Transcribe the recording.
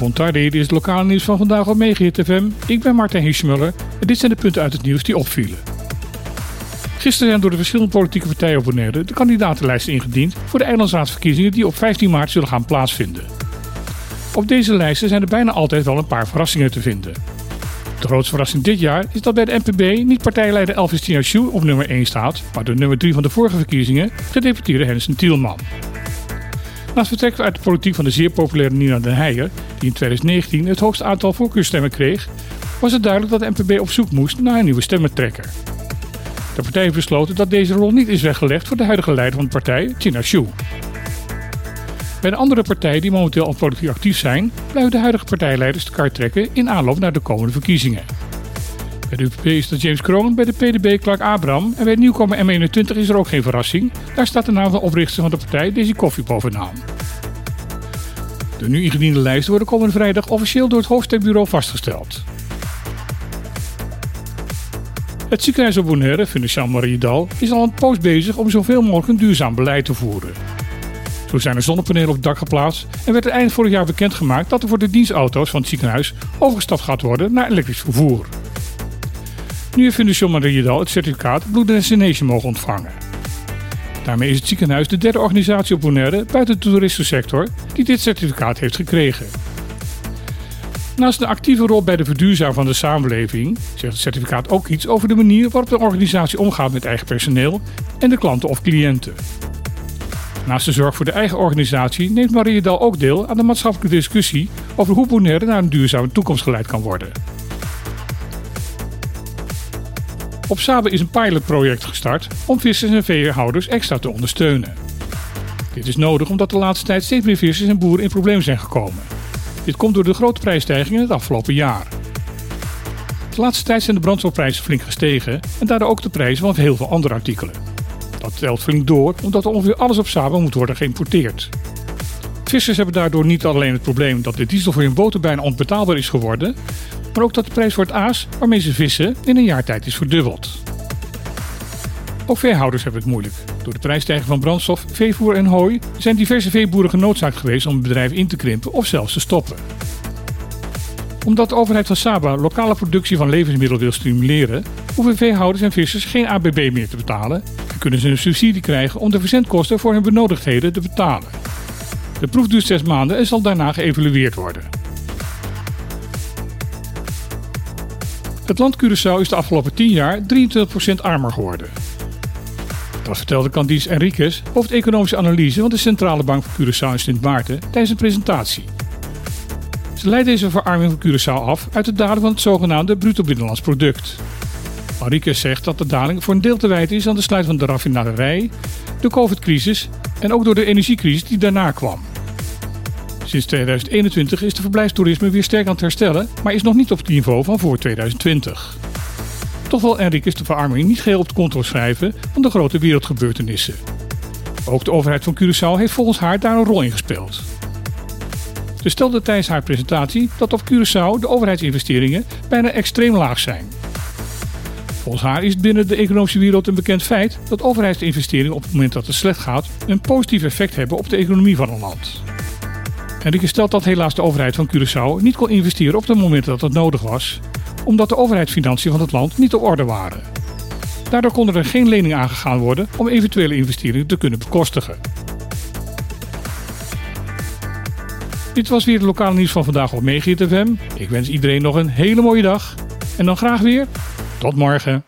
Montardi, dit is het lokale nieuws van vandaag op Megahit FM. Ik ben Martijn Hiesmuller en dit zijn de punten uit het nieuws die opvielen. Gisteren zijn door de verschillende politieke partijen de kandidatenlijsten ingediend voor de eilandsraadsverkiezingen die op 15 maart zullen gaan plaatsvinden. Op deze lijsten zijn er bijna altijd wel een paar verrassingen te vinden. De grootste verrassing dit jaar is dat bij de NPB niet partijleider Elvis Tinashu op nummer 1 staat, maar de nummer 3 van de vorige verkiezingen, gedeputeerde Hensen Tielman. Naast vertrek uit de politiek van de zeer populaire Nina Den Heijer, die in 2019 het hoogste aantal voorkeurstemmen kreeg, was het duidelijk dat de NPB op zoek moest naar een nieuwe stemmentrekker. De partij heeft besloten dat deze rol niet is weggelegd voor de huidige leider van de partij, Tina Shu. Bij de andere partijen die momenteel al politiek actief zijn, blijven de huidige partijleiders de kaart trekken in aanloop naar de komende verkiezingen. Bij de UPP is James Kroon, bij de PDB Clark Abraham en bij de nieuwkomer M21 is er ook geen verrassing. Daar staat de naam van oprichter van de partij, Daisy Koffie, bovenaan. De nu ingediende lijsten worden komende vrijdag officieel door het hoofdstembureau vastgesteld. Het ziekenhuis op Bonaire, Financial Mariedal, is al een poos bezig om zoveel mogelijk een duurzaam beleid te voeren. Zo zijn er zonnepanelen op het dak geplaatst en werd er eind vorig jaar bekendgemaakt dat er voor de dienstauto's van het ziekenhuis overgestapt gaat worden naar elektrisch vervoer. Nu heeft Financial Mariedal het certificaat Blue Destination mogen ontvangen. Daarmee is het ziekenhuis de derde organisatie op Bonaire buiten de toeristensector die dit certificaat heeft gekregen. Naast een actieve rol bij de verduurzaming van de samenleving zegt het certificaat ook iets over de manier waarop de organisatie omgaat met eigen personeel en de klanten of cliënten. Naast de zorg voor de eigen organisatie neemt Mariedal ook deel aan de maatschappelijke discussie over hoe Bonaire naar een duurzame toekomst geleid kan worden. Op Sabe is een pilotproject gestart om vissers en veehouders extra te ondersteunen. Dit is nodig omdat de laatste tijd steeds meer vissers en boeren in problemen zijn gekomen. Dit komt door de grote prijsstijgingen het afgelopen jaar. De laatste tijd zijn de brandstofprijzen flink gestegen en daardoor ook de prijzen van heel veel andere artikelen. Dat telt flink door omdat er ongeveer alles op Saba moet worden geïmporteerd. Vissers hebben daardoor niet alleen het probleem dat de diesel voor hun boten bijna onbetaalbaar is geworden, maar ook dat de prijs voor het aas waarmee ze vissen in een jaar tijd is verdubbeld. Ook veehouders hebben het moeilijk. Door de prijsstijging van brandstof, veevoer en hooi zijn diverse veeboeren genoodzaakt geweest om het bedrijf in te krimpen of zelfs te stoppen. Omdat de overheid van Saba lokale productie van levensmiddelen wil stimuleren, hoeven veehouders en vissers geen ABB meer te betalen en kunnen ze een subsidie krijgen om de verzendkosten voor hun benodigdheden te betalen. De proef duurt zes maanden en zal daarna geëvalueerd worden. Het land Curaçao is de afgelopen 10 jaar 23% armer geworden. Dat vertelde Candice Enriquez, hoofdeconomische analyse van de Centrale Bank van Curaçao in Sint Maarten tijdens een presentatie. Ze leidt deze verarming van Curaçao af uit de daling van het zogenaamde bruto binnenlands product. Enriquez zegt dat de daling voor een deel te wijten is aan de sluit van de raffinaderij, de covid-crisis en ook door de energiecrisis die daarna kwam. Sinds 2021 is de verblijfstoerisme weer sterk aan het herstellen, maar is nog niet op het niveau van voor 2020. Toch wil Enriquez de verarming niet geheel op de konto schrijven van de grote wereldgebeurtenissen. Ook de overheid van Curaçao heeft volgens haar daar een rol in gespeeld. Ze stelde tijdens haar presentatie dat op Curaçao de overheidsinvesteringen bijna extreem laag zijn. Volgens haar is het binnen de economische wereld een bekend feit dat overheidsinvesteringen op het moment dat het slecht gaat een positief effect hebben op de economie van een land. Enrique stelt dat helaas de overheid van Curaçao niet kon investeren op het moment dat het nodig was, omdat de overheidsfinanciën van het land niet op orde waren. Daardoor konden er geen leningen aangegaan worden om eventuele investeringen te kunnen bekostigen. Dit was weer het lokale nieuws van vandaag op Megahit FM. Ik wens iedereen nog een hele mooie dag en dan graag weer tot morgen.